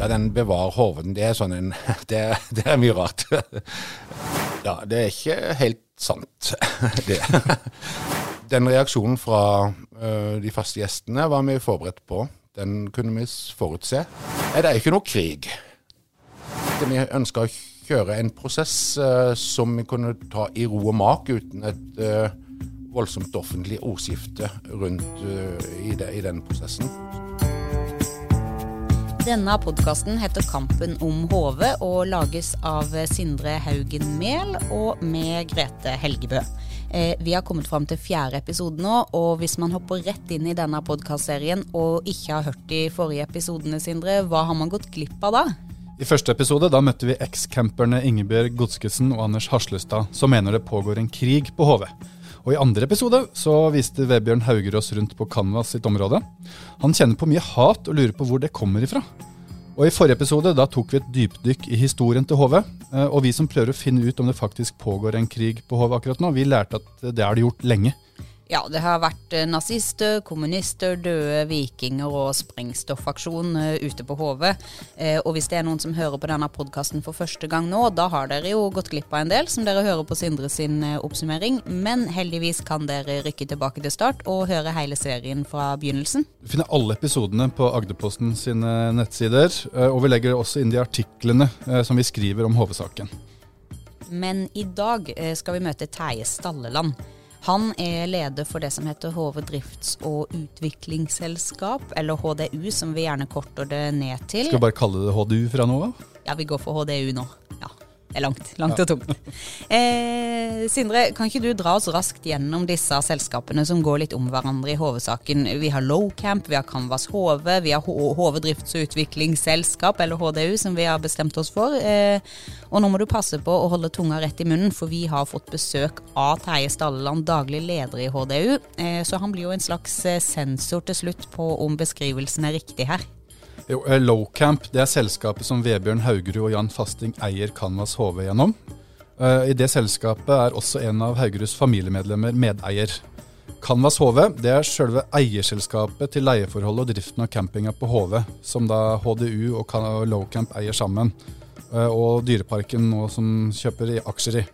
Ja, den bevarer hoven. Det er sånn en det, det er mye rart. Ja, det er ikke helt sant, det. Den reaksjonen fra uh, de faste gjestene var vi forberedt på. Den kunne vi forutse. Det er ikke noe krig. Vi ønska å kjøre en prosess uh, som vi kunne ta i ro og mak, uten et uh, voldsomt offentlig ordskifte rundt i, det, i den prosessen. Denne podkasten heter Kampen om HV og lages av Sindre Haugen Mehl og med Grete Helgebø. Eh, vi har kommet fram til fjerde episode nå, og hvis man hopper rett inn i denne podkastserien og ikke har hørt de forrige episodene, Sindre, hva har man gått glipp av da? I første episode da møtte vi ekscamperne Ingebjørg Godskesen og Anders Haslestad, som mener det pågår en krig på HV. Og I andre episode så viste Vebjørn Hauger oss rundt på Canvas sitt område. Han kjenner på mye hat og lurer på hvor det kommer ifra. Og I forrige episode da tok vi et dypdykk i historien til HV. Eh, og vi som prøver å finne ut om det faktisk pågår en krig på HV akkurat nå, vi lærte at det har det gjort lenge. Ja, det har vært eh, nazister, kommunister, døde vikinger og sprengstoffaksjon eh, ute på HV. Eh, og hvis det er noen som hører på denne podkasten for første gang nå, da har dere jo gått glipp av en del, som dere hører på Sindre sin oppsummering. Men heldigvis kan dere rykke tilbake til start og høre hele serien fra begynnelsen. Du finner alle episodene på Agderposten sine nettsider, og vi legger også inn de artiklene som vi skriver om HV-saken. Men i dag skal vi møte Terje Stalleland. Han er leder for det som heter HV drifts- og utviklingsselskap, eller HDU, som vi gjerne korter det ned til. Skal vi bare kalle det HDU fra nå av? Ja, vi går for HDU nå. Ja. Det er langt. Langt og tungt. Eh, Sindre, kan ikke du dra oss raskt gjennom disse selskapene som går litt om hverandre i HV-saken? Vi har Lowcamp, vi har Canvas HV, vi har HV drifts- og utviklingsselskap, eller HDU, som vi har bestemt oss for. Eh, og nå må du passe på å holde tunga rett i munnen, for vi har fått besøk av Terje Stalleland, daglig leder i HDU. Eh, så han blir jo en slags eh, sensor til slutt på om beskrivelsen er riktig her. Eh, Lowcamp det er selskapet som Vebjørn Haugerud og Jan Fasting eier Canvas HV gjennom. Eh, I det selskapet er også en av Haugeruds familiemedlemmer medeier. Canvas HV det er selve eierselskapet til leieforholdet og driften av campinga på HV, som da HDU og Lowcamp eier sammen. Eh, og Dyreparken nå som kjøper aksjer i.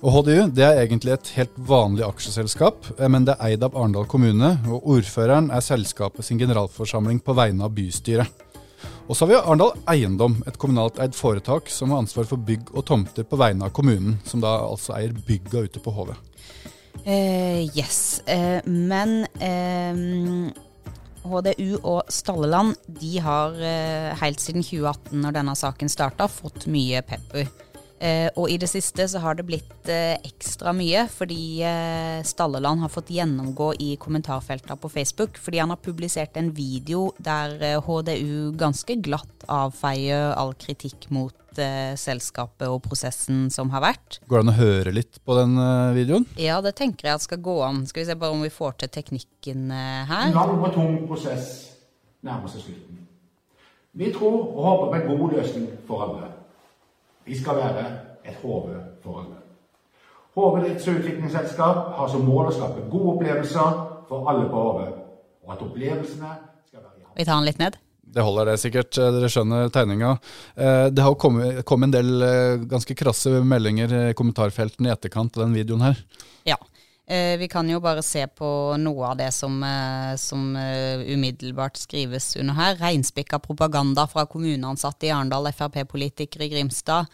Og HDU det er egentlig et helt vanlig aksjeselskap, eh, men det er eid av Arendal kommune. Og ordføreren er selskapet sin generalforsamling på vegne av bystyret. Og så har vi Arendal Eiendom, et kommunalt eid foretak som har ansvar for bygg og tomter på vegne av kommunen, som da altså eier bygga ute på HV. Uh, yes, uh, men uh, HDU og Stalleland de har helt siden 2018, når denne saken starta, fått mye pepper. Eh, og i det siste så har det blitt eh, ekstra mye fordi eh, Stalleland har fått gjennomgå i kommentarfeltene på Facebook. Fordi han har publisert en video der HDU ganske glatt avfeier all kritikk mot selskapet og prosessen som har vært. Går det an å høre litt på den videoen? Ja, det tenker jeg at skal gå an. Skal vi se bare om vi får til teknikken her. En lang og tung prosess nærmer seg slutten. Vi tror og håper på en god løsning for alle. Vi skal være et HV for alle. HV Drifts- Utviklingsselskap har som mål å skape gode opplevelser for alle på HV, og at opplevelsene skal være Vi tar den litt ned? Det holder det sikkert, dere skjønner tegninga. Eh, det har kommet kom en del eh, ganske krasse meldinger i kommentarfeltene i etterkant av den videoen her. Ja. Eh, vi kan jo bare se på noe av det som, som umiddelbart skrives under her. Reinspikka propaganda fra kommuneansatte i Arendal, Frp-politikere i Grimstad.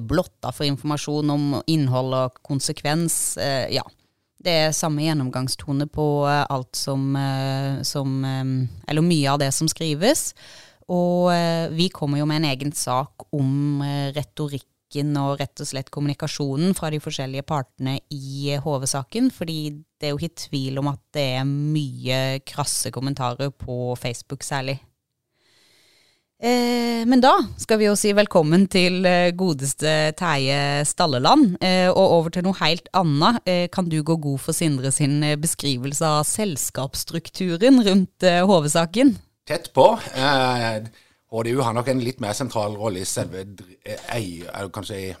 Blotta for informasjon om innhold og konsekvens. Ja. Det er samme gjennomgangstone på alt som, som Eller mye av det som skrives. Og vi kommer jo med en egen sak om retorikk og rett og slett kommunikasjonen fra de forskjellige partene i HV-saken. Fordi det er jo ikke tvil om at det er mye krasse kommentarer på Facebook særlig. Eh, men da skal vi jo si velkommen til eh, godeste Terje Stalleland. Eh, og over til noe helt annet. Eh, kan du gå god for Sindre sin eh, beskrivelse av selskapsstrukturen rundt HV-saken? Tett på. HDU har nok en litt mer sentral rolle i selve kanskje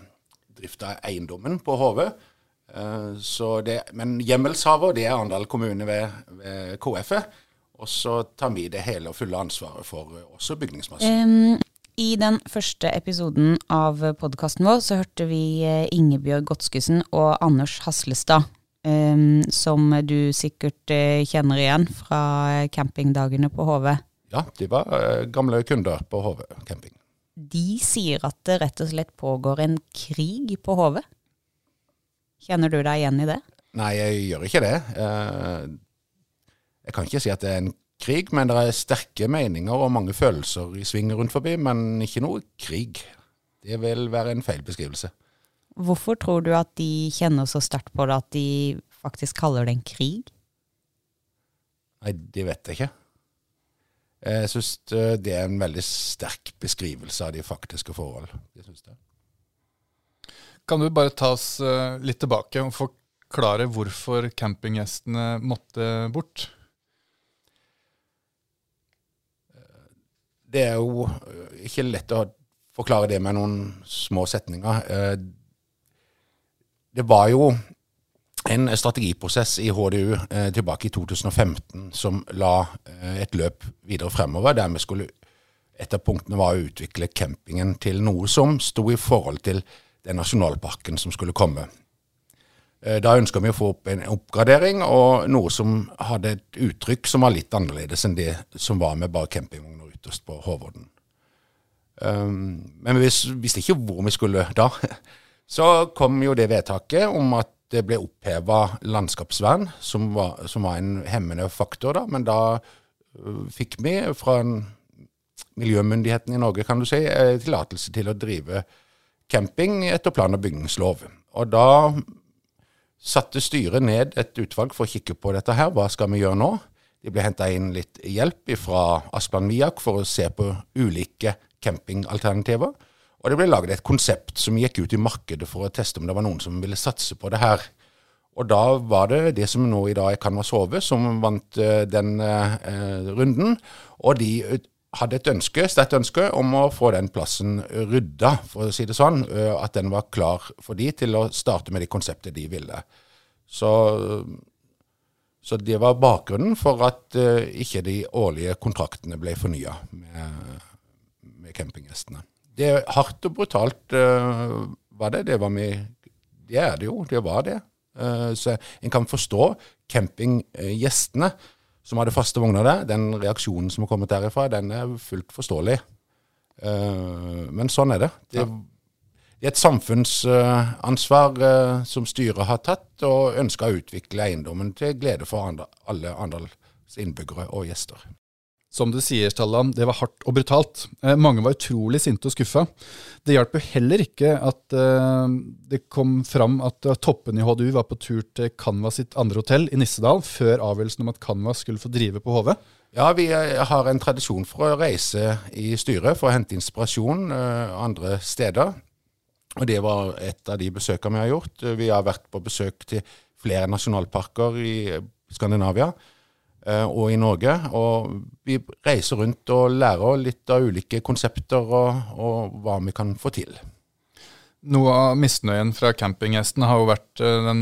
drifta av eiendommen på HV. Men hjemmelshaver det er Arendal kommune ved, ved KF. Og så tar vi det hele og fulle ansvaret for eh, også bygningsmassen. Um, I den første episoden av podkasten vår så hørte vi eh, Ingebjørg Godskesen og Anders Haslestad, Um, som du sikkert eh, kjenner igjen fra campingdagene på HV. Ja, de var eh, gamle kunder på HV camping. De sier at det rett og slett pågår en krig på HV. Kjenner du deg igjen i det? Nei, jeg gjør ikke det. Eh, Jeg kan ikke si at det er en krig, men det er sterke meninger og mange følelser i sving rundt forbi, men ikke noe krig. Det vil være en feil beskrivelse. Hvorfor tror du at de kjenner så sterkt på det at de faktisk kaller det en krig? Nei, det vet jeg ikke. Jeg syns det er en veldig sterk beskrivelse av de faktiske forhold. Jeg synes det. Kan du bare ta oss eh, litt tilbake og forklare hvorfor campinggjestene måtte bort? Det er jo ikke lett å forklare det med noen små setninger. Eh, Det var jo en strategiprosess i HDU eh, tilbake i 2015 som la eh, et løp videre fremover, der vi skulle Et av punktene var å utvikle campingen til noe som sto i forhold til den nasjonalparken som skulle komme. Eh, Da ønska vi å få opp en oppgradering, og noe som hadde et uttrykk som var litt annerledes enn det som var med bare campingvogner ytterst på Håvorden. Um, men vi visste ikke hvor vi skulle da. Så kom jo det vedtaket om at det ble oppheva landskapsvern, som var, som var en hemmende faktor, da. Men da øh, fikk vi fra miljømyndighetene miljømyndigheten i Norge, kan du si, eh, tillatelse til å drive camping etter plan- og bygningslov. Og da satte styret ned et utvalg for å kikke på dette her. Hva skal vi gjøre nå? De ble henta inn litt hjelp fra Asplan Viak for å se på ulike campingalternativer. Og det ble laget et konsept som gikk ut i markedet for å teste om det var noen som ville satse på det her. Og da var det det som nå i dag er Canvas Hove, som vant eh, den eh, runden. Og de eh, hadde et ønske, sterkt ønske om å få den plassen rydda, for å si det sånn. eh, At den var klar for de til å starte med det konseptet de ville. Så, så det var bakgrunnen for at eh, ikke de årlige kontraktene ble fornya med, med campinggjestene. Det er hardt og brutalt, uh, var det. Det var vi Det er det jo, det var det. Uh, så en kan forstå campinggjestene som hadde faste vogner der. Den reaksjonen som har kommet derifra, den er fullt forståelig. Uh, men sånn er det. Det, det er et samfunnsansvar eh, som styret har tatt, og ønsker å utvikle eiendommen til glede for andre, alle Arendals innbyggere og gjester. Som du sier, Stallan, det var hardt og brutalt. Eh, mange var utrolig sinte og skuffa. Det hjalp jo heller ikke at eh, det kom fram at eh, toppene i HDU var på tur til Canvas sitt andre hotell i Nissedal før avgjørelsen om at Canvas skulle få drive på HV. Ja, vi eh, har en tradisjon for å reise i styret for å hente inspirasjon eh, andre steder. Og det var et av de besøkene vi har gjort. Vi har vært på besøk til flere nasjonalparker i Skandinavia og i Norge. Og vi reiser rundt og lærer litt av ulike konsepter og, og hva vi kan få til. Noe av misnøyen fra campinggjestene har jo vært eh, den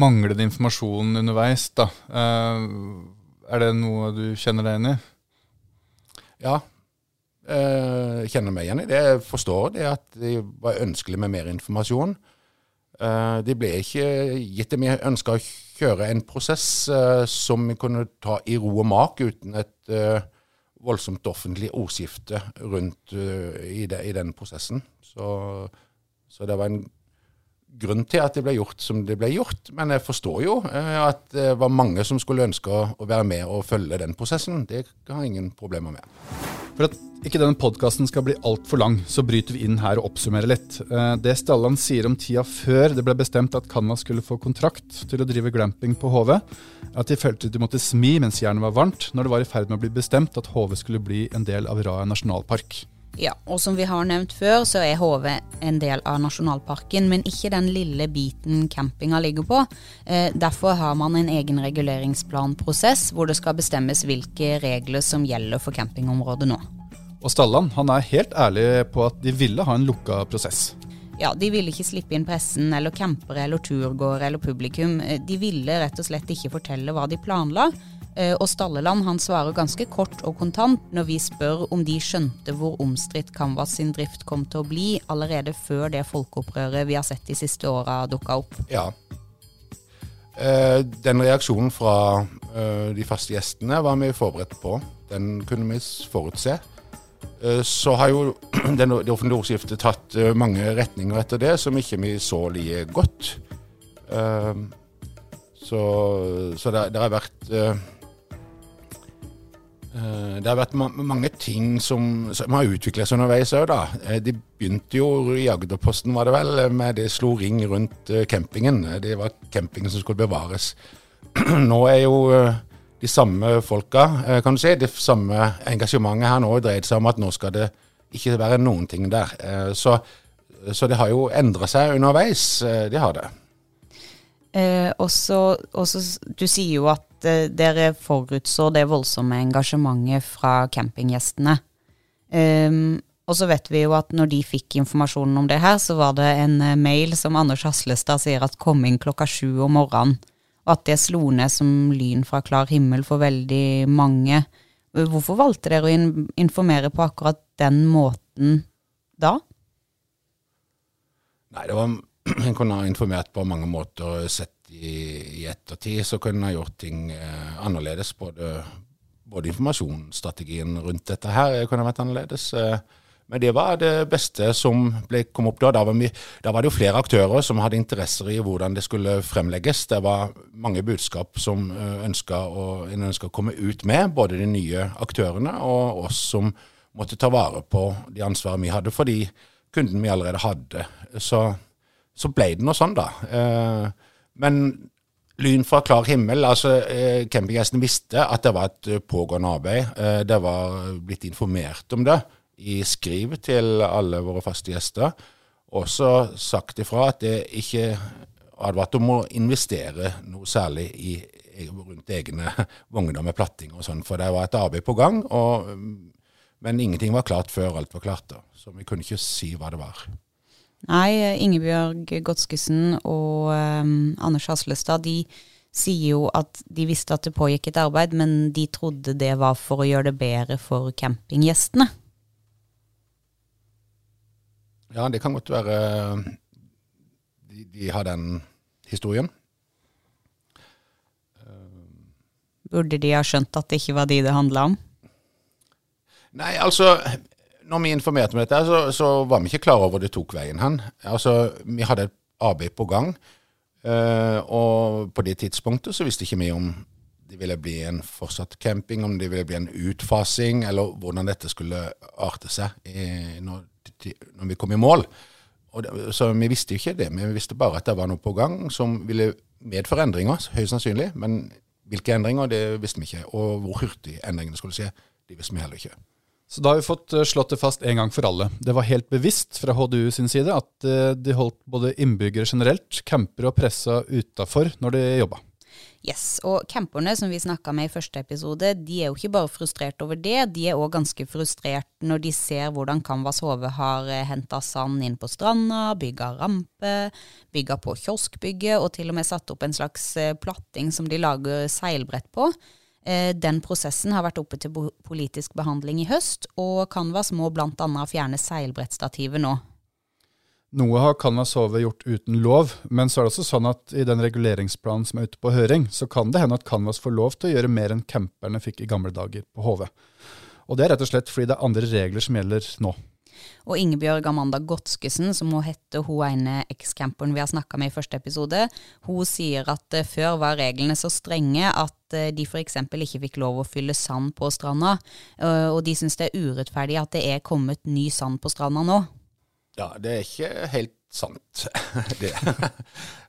manglende informasjonen underveis. Da. Eh, er det noe du kjenner deg igjen i? Ja, eh, kjenner meg igjen i det. Jeg forstår det at det var ønskelig med mer informasjon. Eh, det ble ikke gitt det. Vi ønska kjøre en prosess eh, som vi kunne ta i ro og mak, uten et eh, voldsomt offentlig ordskifte rundt uh, i, de, i den prosessen. Så, så det var en grunn til at det ble gjort som det ble gjort. Men jeg forstår jo eh, at det var mange som skulle ønske å, være med og følge den prosessen. Det har jeg ingen problemer med. For at ikke denne podkasten skal bli altfor lang, så bryter vi inn her og oppsummerer litt. Eh, Det Stalland sier om tida før det ble bestemt at Canva skulle få kontrakt til å drive glamping på HV, at de følte de måtte smi mens jernet var varmt, når det var i ferd med å bli bestemt at HV skulle bli en del av Raja nasjonalpark. Ja, og som vi har nevnt før, så er HV en del av nasjonalparken, men ikke den lille biten campinga ligger på. Eh, derfor har man en egen reguleringsplanprosess, hvor det skal bestemmes hvilke regler som gjelder for campingområdet nå. Og Stalland han er helt ærlig på at de ville ha en lukka prosess. Ja, De ville ikke slippe inn pressen eller campere eller turgåere eller publikum. Eh, De ville rett og slett ikke fortelle hva de planla. Eh, og Stalleland han svarer ganske kort og kontant når vi spør om de skjønte hvor omstridt Canvas sin drift kom til å bli allerede før det folkeopprøret vi har sett de siste åra dukka opp. Ja. Eh, den reaksjonen fra eh, de faste gjestene var vi forberedt på. Den kunne vi forutse. Så har jo det offentlige ordskiftet tatt mange retninger etter det som ikke vi så like godt. Så, så det, det har vært det har vært mange ting som, som har utviklet seg underveis òg, da. Eh, de begynte jo i Agderposten, var det vel, med det slo ring rundt eh, campingen. Det var campingen som skulle bevares. Nå er jo de samme folka, kan du si, det samme engasjementet her nå dreid seg om at nå skal det ikke være noen ting der. Så, så det har jo endra seg underveis. Det har det. Eh, også, også, du sier jo at eh, dere forutså det voldsomme engasjementet fra campinggjestene. Eh, og så vet vi jo at når de fikk informasjonen om det her, så var det en uh, mail som Anders Haslestad sier at kom inn klokka sju om morgenen. Og at det slo ned som lyn fra klar himmel for veldig mange. Hvorfor valgte dere å in informere på akkurat den måten da? Nei, det var en kunne ha informert på mange måter. Sett i, i ettertid så kunne en ha gjort ting eh, annerledes. Både, både informasjonsstrategien rundt dette her kunne ha vært annerledes. Eh, men det var det beste som ble, kom opp da. Da var, vi, da var, det jo flere aktører som hadde interesser i hvordan det skulle fremlegges. Det var mange budskap som eh, ønska å, ønska å komme ut med, både de nye aktørene og oss som måtte ta vare på de ansvaret vi hadde for de kundene vi allerede hadde. Så så ble det nå sånn, da. Eh, men lyn fra klar himmel. altså eh, Campinggjestene visste at det var et eh, pågående arbeid. Eh, det var blitt informert om det i skriv til alle våre faste gjester. Også sagt ifra at det ikke advarte om å investere noe særlig i, rundt egne vogner med platting og sånn, for det var et arbeid på gang. Og, men ingenting var klart før alt var klart. da, Så vi kunne ikke si hva det var. Nei, Ingebjørg Godskesen og um, Anders Haslestad de sier jo at de visste at det pågikk et arbeid, men de trodde det var for å gjøre det bedre for campinggjestene. Ja, det kan godt være de, de har den historien. Burde de ha skjønt at det ikke var de det handla om? Nei, altså når vi informerte om dette, så, så, var vi ikke klar over hvor det tok veien hen. Altså, vi hadde et arbeid på gang, uh, og på det tidspunktet så visste ikke vi om det ville bli en fortsatt camping, om det ville bli en utfasing, eller hvordan dette skulle arte seg i, når, når, vi kom i mål. Det, så vi visste jo ikke det. Vi visste bare at det var noe på gang som ville medføre endringer, høyst sannsynlig. Men hvilke endringer, det visste vi ikke. Og hvor hurtig endringene skulle skje, det visste vi heller ikke. Så da har vi fått eh, slått det fast en gang for alle. Det var helt bevisst fra HDU sin side at eh, de holdt både innbyggere generelt, campere og pressa utafor når de jobba. Yes, og camperne som vi snakka med i første episode, de er jo ikke bare frustrert over det, de er òg ganske frustrert når de ser hvordan Canvas HV har eh, henta sand inn på stranda, bygga rampe, bygga på kioskbygget og til og med satt opp en slags platting som de lager seilbrett på. Eh, den prosessen har vært oppe til politisk behandling i høst, og Canvas må bl.a. fjerne seilbrettstativet nå. Noe har Canvas HV gjort uten lov, men så er det også sånn at i den reguleringsplanen som er ute på høring, så kan det hende at Canvas får lov til å gjøre mer enn camperne fikk i gamle dager på HV. Og det er rett og slett fordi det er andre regler som gjelder nå. Og Ingebjørg Amanda Godskesen, som hun heter hun ene ekscamperen vi har snakka med i første episode, hun sier at uh, før var reglene så strenge at uh, de f.eks. ikke fikk lov å fylle sand på stranda. Uh, og de syns det er urettferdig at det er kommet ny sand på stranda nå. Ja, det er ikke helt sant, det.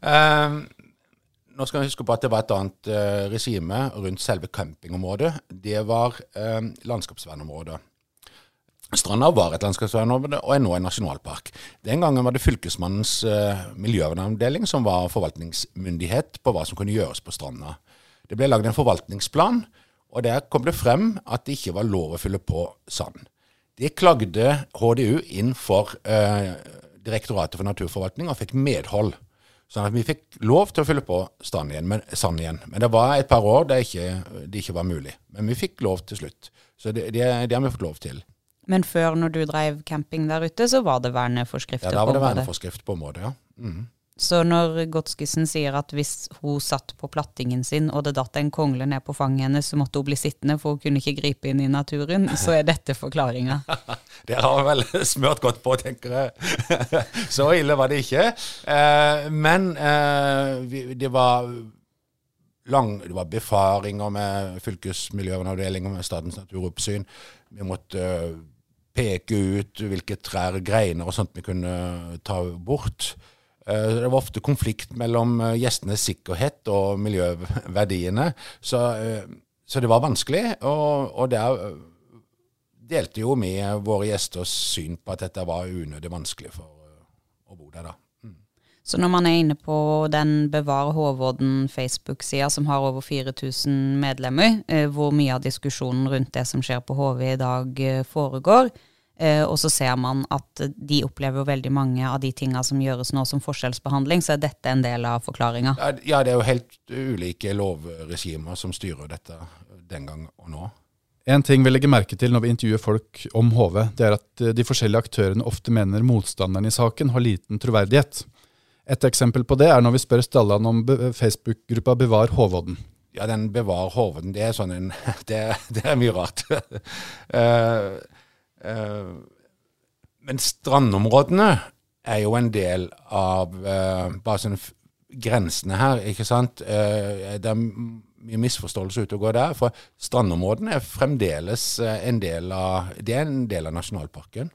um, nå skal vi huske på at det var et annet uh, regime rundt selve campingområdet. Det var uh, landskapsvernområdet. Stranda var et landskapsvernområde og er nå en nasjonalpark. Den gangen var det Fylkesmannens uh, miljøvernavdeling som var forvaltningsmyndighet på hva som kunne gjøres på stranda. Det ble lagd en forvaltningsplan, og der kom det frem at det ikke var lov å fylle på sand. Det klagde HDU inn for uh, Direktoratet for naturforvaltning og fikk medhold. Sånn at vi fikk lov til å fylle på sand igjen, men, sand igjen. men det var et par år ikke, det ikke var mulig. Men vi fikk lov til slutt. Så det, det, det har vi fått lov til. Men før, når du drev camping der ute, så var det verneforskrifter på området? Ja, da var det verneforskrift på området, ja. Mm. Så når Godskesen sier at hvis hun satt på plattingen sin, og det datt en kongle ned på fanget hennes, så måtte hun bli sittende, for hun kunne ikke gripe inn i naturen, så er dette forklaringa. Det har vel smørt godt på, tenker jeg. Så ille var det ikke. Eh, men eh, det var lang, det var befaringer med fylkesmiljøavdelingen, med Statens naturoppsyn. Vi måtte eh, peke ut hvilke trær, greiner og sånt vi kunne ta bort. Eh, Det var ofte konflikt mellom eh, gjestenes sikkerhet og miljøverdiene. Så, eh, så det var vanskelig, og, og der delte jo vi våre gjesters syn på at dette var unødig vanskelig for å bo der, da. Så når man er inne på den Bevar Håvåden Facebook-sida, som har over 4000 medlemmer, eh, hvor mye av diskusjonen rundt det som skjer på HV i dag eh, foregår, eh, og så ser man at de opplever veldig mange av de tinga som gjøres nå som forskjellsbehandling, så er dette en del av forklaringa. Ja, det er jo helt ulike lovregimer som styrer dette den gang og nå. En ting vi legger merke til når vi intervjuer folk om HV, det er at de forskjellige aktørene ofte mener motstanderen i saken har liten troverdighet. Et eksempel på det er når vi spør Stallan om Facebook-gruppa Bevar Håvåden. Ja, den bevar Hovden, det er sånn en Det, det er mye rart. uh, uh, men strandområdene er jo en del av uh, bare sånn grensene her, ikke sant. Det er mye misforståelse ute og går der. For strandområdene er fremdeles en del av Det er en del av nasjonalparken.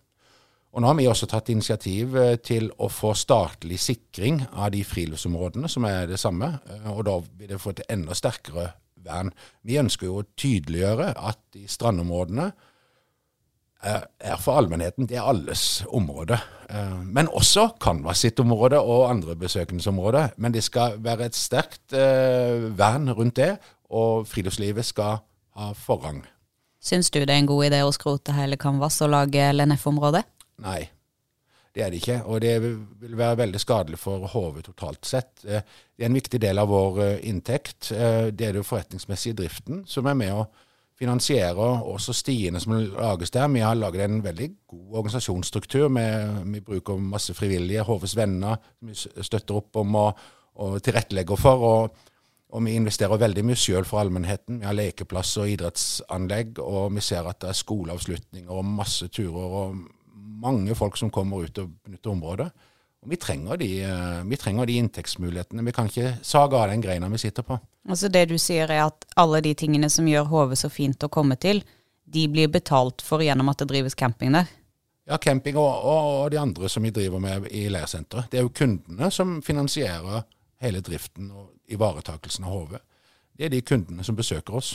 Og nå har vi også tatt initiativ eh, til å få statlig sikring av de friluftsområdene som er det samme, eh, og da vil det få et enda sterkere vern. Vi ønsker jo å tydeliggjøre at de strandområdene er, er for allmennheten, det er alles område. Eh, Men også Canvas sitt område og andre besøkendes område. Men det skal være et sterkt eh, vern rundt det, og friluftslivet skal ha forrang. Syns du det er en god idé å skrote hele Canvas og lage LNF-område? Nei, det er det ikke. Og det vil være veldig skadelig for HV totalt sett. Eh, Det er en viktig del av vår eh, inntekt. Eh, Det er det forretningsmessige driften som er med å finansiere også stiene som lages der. Vi har laget en veldig god organisasjonsstruktur. Med, vi bruker masse frivillige, HVs venner, som vi støtter opp om og, og tilrettelegger for. og og vi investerer veldig mye sjøl for allmennheten. Vi har lekeplasser og idrettsanlegg, og vi ser at det er skoleavslutninger og masse turer og mange folk som kommer ut og benytter området. Og vi trenger de, eh, vi trenger de inntektsmulighetene. Vi kan ikke sage av den greina vi sitter på. Altså det du sier er at alle de tingene som gjør HV så fint å komme til, de blir betalt for gjennom at det drives camping der. Ja, camping og, og, og de andre som vi driver med i leirsenteret. Det er jo kundene som finansierer hele driften og ivaretakelsen av HV. Det er de kundene som besøker oss.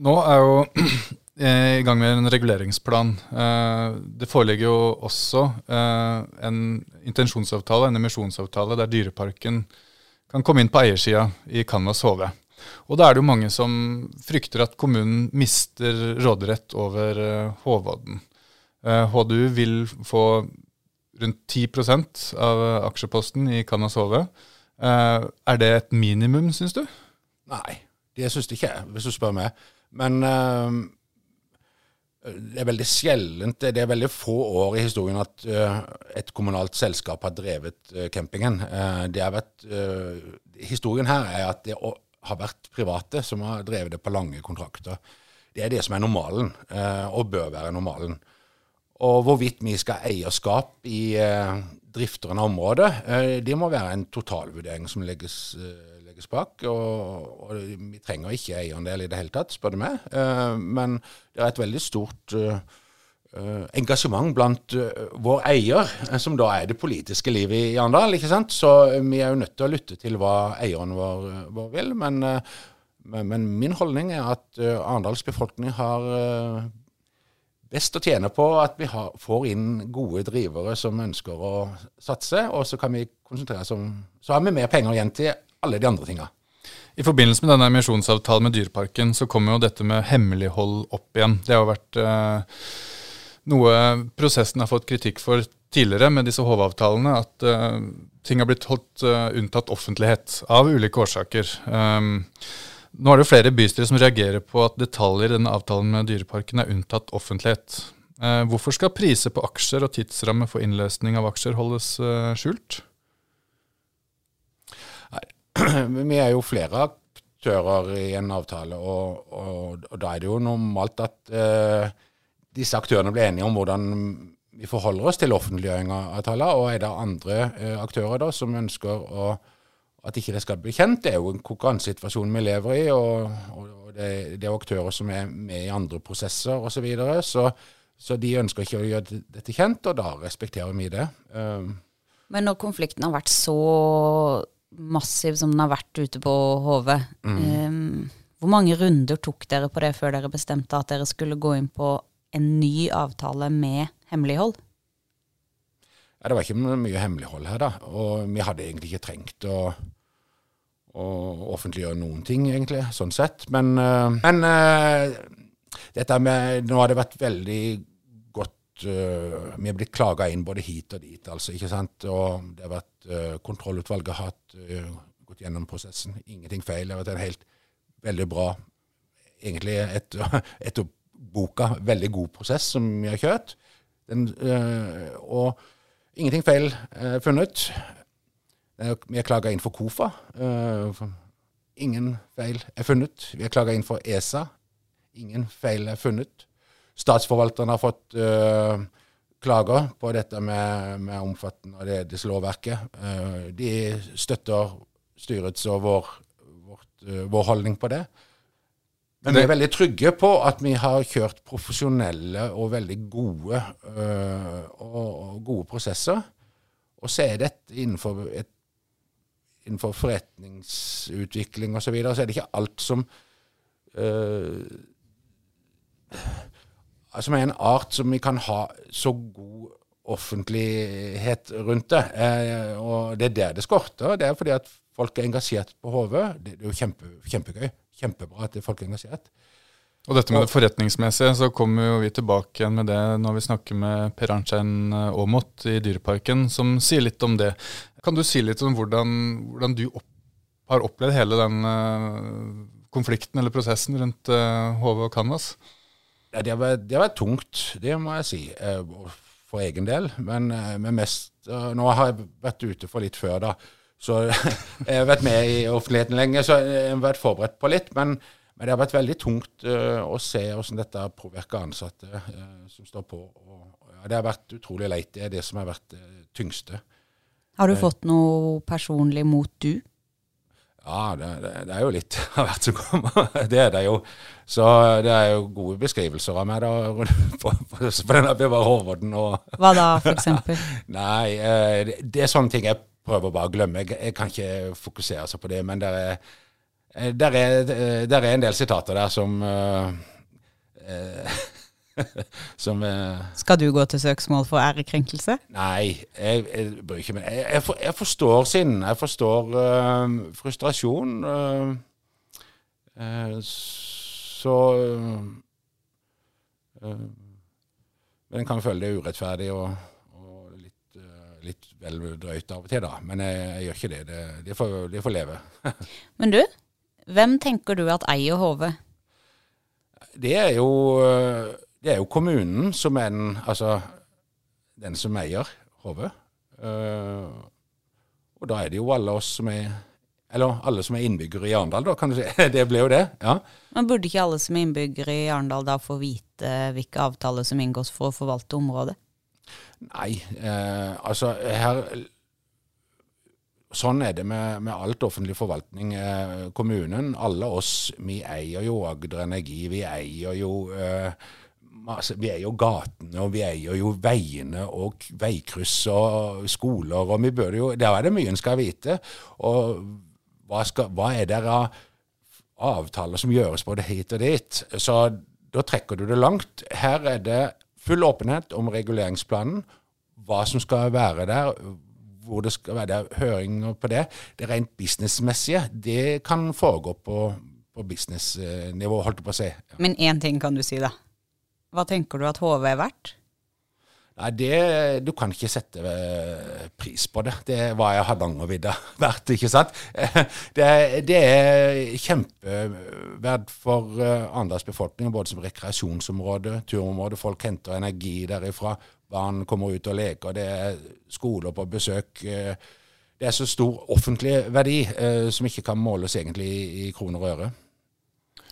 Nå er jo i gang med en reguleringsplan. Eh, Det foreligger jo også eh, en intensjonsavtale, en emisjonsavtale, der Dyreparken kan komme inn på eiersida i Canvas HV. Og da er det jo mange som frykter at kommunen mister råderett over Håvodden. Eh, HDU vil få rundt 10% av aksjeposten i Canvas HV. Eh, Er det et minimum, syns du? Nei, det syns jeg ikke, hvis du spør meg. Men eh, det er veldig sjeldent, det er veldig få år i historien at eh, et kommunalt selskap har drevet eh, campingen. Eh, har vært, historien her er at det har vært private som har drevet det på lange kontrakter. Det er det som er normalen, og bør være normalen. Og hvorvidt vi skal ha eierskap i drifteren av området, det må være en totalvurdering som legges, bak. Og, og vi trenger ikke eierandel i det hele tatt, spør du meg. Eh, men det er et veldig stort eh, eh, engasjement blant vår eier, som da er det politiske livet i Arendal. Så vi er jo nødt til å lytte til hva eieren vår, vår vil. Men, men, min holdning er at Arendals befolkning har best å tjene på at vi har, får inn gode drivere som ønsker å satse, og så kan vi konsentrere oss om Så har vi mer penger igjen til alle de andre tinga. I forbindelse med denne emisjonsavtalen med Dyreparken, så kommer jo dette med hemmelighold opp igjen. Det har jo vært eh, noe prosessen har fått kritikk for tidligere med disse HV-avtalene, at eh, ting har blitt holdt uh, unntatt offentlighet av ulike årsaker. Um, nå er det jo flere bystyrer som reagerer på at detaljer i denne avtalen med Dyreparken er unntatt offentlighet. Uh, hvorfor skal priser på aksjer og tidsramme for innløsning av aksjer holdes skjult? Vi er jo flere aktører i en avtale, og, og, og da er det jo normalt at disse aktørene blir enige om hvordan vi forholder oss til offentliggjøring av avtaler. Og er det andre eh, aktører da som ønsker å, at ikke det skal bli kjent, det er jo en konkurransesituasjon vi lever i. Og, og det, det, er aktører som er med i andre prosesser osv. Så, videre, så Så de ønsker ikke å gjøre dette kjent, og da respekterer vi det. Um, Men når konflikten har vært så massiv som den har vært ute på HV, mm. um, hvor mange runder tok dere på det før dere bestemte at dere skulle gå inn på en ny avtale med hemmelighold? Ja, det var ikke mye hemmelighold her, da. Og vi hadde egentlig ikke trengt å, å offentliggjøre noen ting, egentlig, sånn sett. Men, uh, men uh, dette med Nå har det vært veldig uh, Vi har blitt klaga inn både hit og dit, altså. ikke sant? Og det har vært Kontrollutvalget har hatt, gått gjennom prosessen. Ingenting feil. Det har vært en helt veldig bra Egentlig etter, etter boka veldig god prosess som vi har kjørt. Den, og ingenting feil funnet. Vi har klaga inn for KOFA. Ingen feil er funnet. Vi har klaga inn for ESA. Ingen feil er funnet. Statsforvalteren har fått uh, klager på dette med, med omfattende av det, lovverket. Uh, de støtter styrets og vår, vårt, uh, vår holdning på det. Men vi er veldig trygge på at vi har kjørt profesjonelle og veldig gode, øh, og gode prosesser. Og så er dette innenfor, et, innenfor forretningsutvikling osv. Så, videre, så er det ikke alt som øh, Som er en art som vi kan ha så god offentlighet rundt det. Eh, og det er der det skorter. Det er fordi at folk er engasjert på HV. Det, det er jo kjempe, kjempegøy kjempebra at folk er engasjert. Og dette med det forretningsmessige, så kommer jo vi tilbake igjen med det når vi snakker med Per Arnstein Aamodt i Dyreparken, som sier litt om det. Kan du si litt om hvordan, hvordan du opp, har opplevd hele den uh, konflikten eller prosessen rundt uh, HV og Canvas? Det, vært, det var, tungt, det må jeg si, uh, for egen del. Men, men mest Nå har jeg vært ute for litt før, da. Så jeg har vært med i offentligheten lenge, så jeg har vært forberedt på litt. Men, men det har vært veldig tungt å se hvordan dette påvirker ansatte som står på. Og, ja, det har vært utrolig leit. Det er det som har vært det tyngste. Har du fått noe personlig mot du? Ja, det, det, er jo litt av hvert som kommer. Det er det jo. Så det er jo gode beskrivelser av meg da, på, på, på denne Bevar Hårvodden. Hva da, eksempel? Nei, det, det er sånne ting jeg prøver bare å glemme. Jeg, jeg kan ikke fokusere så på det. Men det er, eh, der er, eh, der er, en del sitater der som uh, som uh, Skal du gå til søksmål for ærekrenkelse? Nei, jeg, jeg bryr ikke meg. Jeg, jeg, for, jeg, forstår sinnet. Jeg forstår frustrasjon. så Men en kan føle det urettferdig og litt vel drøyt av og til, da. Men jeg, jeg gjør ikke det. Det, det, får, det får leve. Men du, hvem tenker du at eier HV? Det er jo, det er jo kommunen som er den, altså, den som eier HV. Uh, og da er det jo alle oss som er eller alle som er innbyggere i Arendal, da, kan du si. Det ble jo det. ja. Men burde ikke alle som er innbyggere i Arendal da få vite hvilke avtaler som inngås for å forvalte området? Nei, eh, altså her Sånn er det med, med alt offentlig forvaltning. Eh, kommunen, alle oss, vi eier jo Agder Energi. Vi eier jo eh, vi eier jo gatene, og vi eier jo veiene og veikryss og skoler. og vi bør jo, Der er det mye en skal vite. Og hva, skal, hva er det av avtaler som gjøres både hit og dit? Så da trekker du det langt. Her er det full åpenhet om reguleringsplanen, hva som skal være der, hvor det skal være høringer på det. Det rent businessmessige, det kan foregå på, på businessnivå, holdt jeg på å si. Ja. Men én ting kan du si, da. Hva tenker du at HV er verdt? Nei, det, Du kan ikke sette eh, pris på det. Det var jeg Hardangervidda verdt, ikke sant? Det, det er kjempeverd for eh, Arendals befolkning, både som rekreasjonsområde, turområde. Folk henter energi derifra. Barn kommer ut og leker. Det er skoler på besøk. Eh, det er så stor offentlig verdi som ikke kan måles egentlig i kroner og øre.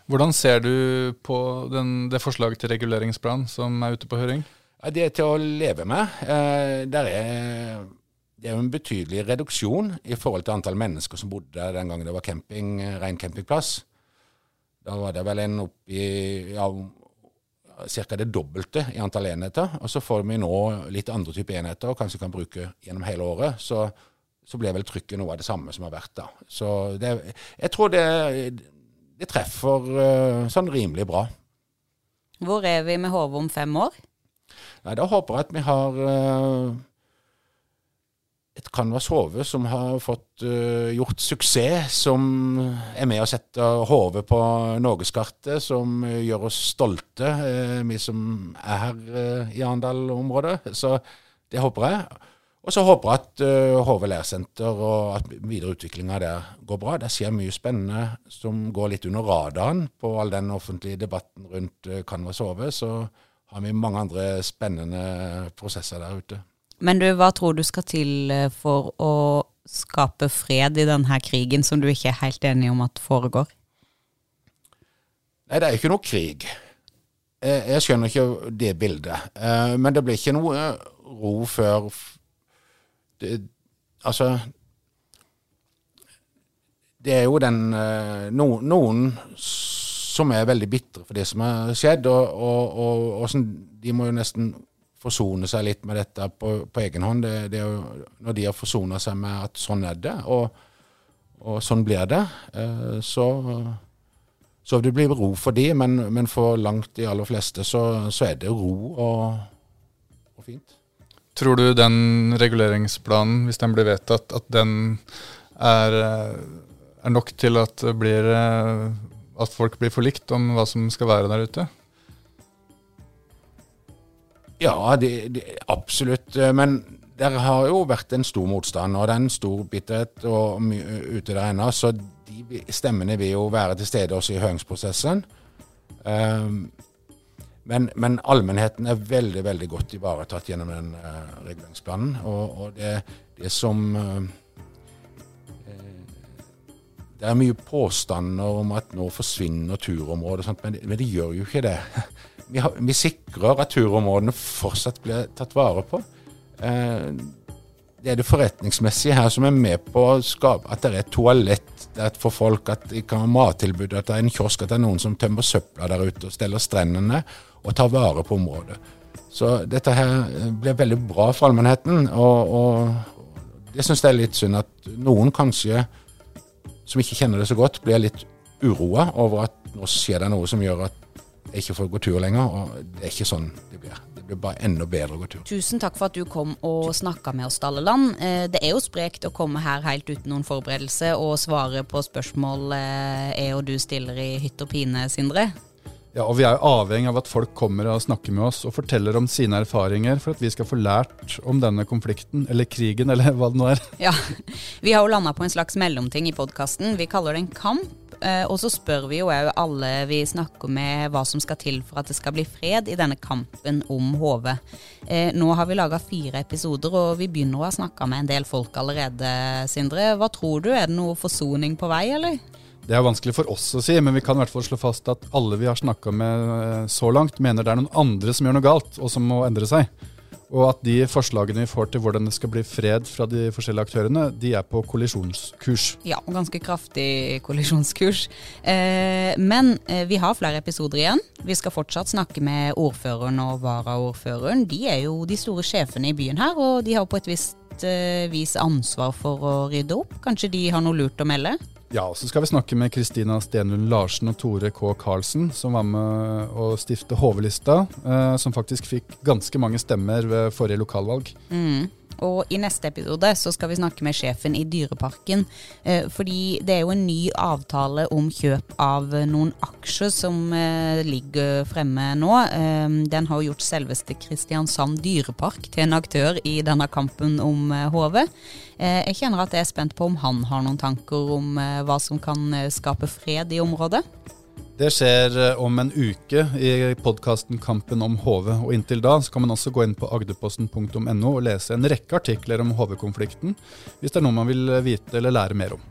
Hvordan ser du på den, det forslaget til reguleringsplan som er ute på høring? Det er til å leve med. Eh, er, det er jo en betydelig reduksjon i forhold til antall mennesker som bodde der den gangen det var camping, eh, ren campingplass. Da var det vel en opp i ja, ca. det dobbelte i antall enheter. Og så får vi nå litt andre typer enheter og kanskje kan bruke gjennom hele året. Så, så blir vel trykket noe av det samme som har vært da. Så det, jeg tror det, det treffer uh, sånn rimelig bra. Hvor er vi med hodet om fem år? Nei, Da håper jeg at vi har uh, et Canvas Hove som har fått uh, gjort suksess, som er med å sette hodet på norgeskartet, som uh, gjør oss stolte, vi som er her i Arendal-området. Så det håper jeg. Og så håper jeg at uh, HV lærsenter og at videreutviklinga der går bra. Det skjer mye spennende som går litt under radaren på all den offentlige debatten rundt uh, Canvas HV. Så har vi mange andre spennende prosesser der ute. Men du, hva tror du skal til eh, for å skape fred i denne krigen, som du ikke er helt enig om at foregår? Nei, det er ikke noe krig. Jeg skjønner ikke det bildet. Eh, men det blir ikke noe ro før det, Altså Det er jo den no, Noen som er veldig bitre for det som har skjedd. Og, og, og, og sånn, de må jo nesten forsone seg litt med dette på, på egen hånd. Det, det jo, når de har forsona seg med at sånn er det, og, sånn blir det, eh, så, så det blir ro for de, men, men, for langt de aller fleste så, så er det ro og, fint. Tror du den reguleringsplanen, hvis den blir vedtatt, at den er, er nok til at blir eh, at folk blir forlikt om hva som skal være der ute? Ja, det, det, absolutt. Men det har jo vært en stor motstand, og det er en stor bitterhet ute der ennå. Så de stemmene vil jo være til stede også i høringsprosessen. Um, men, men, allmennheten er veldig veldig godt ivaretatt gjennom den uh, reguleringsplanen. Og, og det, det, som uh, det er mye påstander om at nå forsvinner turområder, men, men, det gjør jo ikke det. Vi, har, vi, sikrer at turområdene fortsatt blir tatt vare på. Eh, det er det forretningsmessige her som er med på å skape at det er et toalett det for folk, at det kan være mattilbud, at det er en kiosk, at det er noen som tømmer søpla der ute og steller strendene og tar vare på området. Så dette her blir veldig bra for allmennheten, og, og det syns jeg er litt synd at noen kanskje som ikke kjenner det så godt, blir litt uroa over at nå skjer det noe som gjør at jeg ikke får gå tur lenger. Og det er ikke sånn det blir. Det blir bare enda bedre å gå tur. Tusen takk for at du kom og snakka med oss, Dalleland. Eh, det er jo sprekt å komme her helt uten noen forberedelse og svare på spørsmål eh, jeg og du stiller i hytt og pine, Sindre. Ja, og Vi er jo avhengig av at folk kommer og snakker med oss og forteller om sine erfaringer, for at vi skal få lært om denne konflikten, eller krigen, eller hva det nå er. Ja, Vi har jo landa på en slags mellomting i podkasten. Vi kaller det en kamp. Eh, og så spør vi jo òg alle vi snakker med hva som skal til for at det skal bli fred i denne kampen om HV. Eh, nå har vi laga fire episoder, og vi begynner å ha snakka med en del folk allerede, Sindre. Hva tror du, er det noe forsoning på vei, eller? Det er vanskelig for oss å si, men vi kan i hvert fall slå fast at alle vi har snakka med eh, så langt, mener det er noen andre som gjør noe galt, og som må endre seg. Og at de forslagene vi får til hvordan det skal bli fred fra de forskjellige aktørene, de er på kollisjonskurs. Ja, ganske kraftig kollisjonskurs. Eh, men eh, vi har flere episoder igjen. Vi skal fortsatt snakke med ordføreren og varaordføreren. De er jo de store sjefene i byen her, og de har på et visst eh, vis ansvar for å rydde opp. Kanskje de har noe lurt å melde? Ja, så skal vi snakke med Kristina Stenlund Larsen og Tore K. Karlsen, som var med å stifte HV-lista, eh, som faktisk fikk ganske mange stemmer ved forrige lokalvalg. Mm. Og i neste episode så skal vi snakke med sjefen i Dyreparken. Eh, fordi det er jo en ny avtale om kjøp av noen aksjer som eh, ligger fremme nå. Eh, den har gjort selveste Kristiansand dyrepark til en aktør i denne kampen om HV. Jeg kjenner at jeg er spent på om han har noen tanker om hva som kan skape fred i området. Det skjer eh, om en uke i podkasten Kampen om HV. Og inntil da så kan man også gå inn på agderposten.no og lese en rekke artikler om HV-konflikten, hvis det er noe man vil vite eller lære mer om.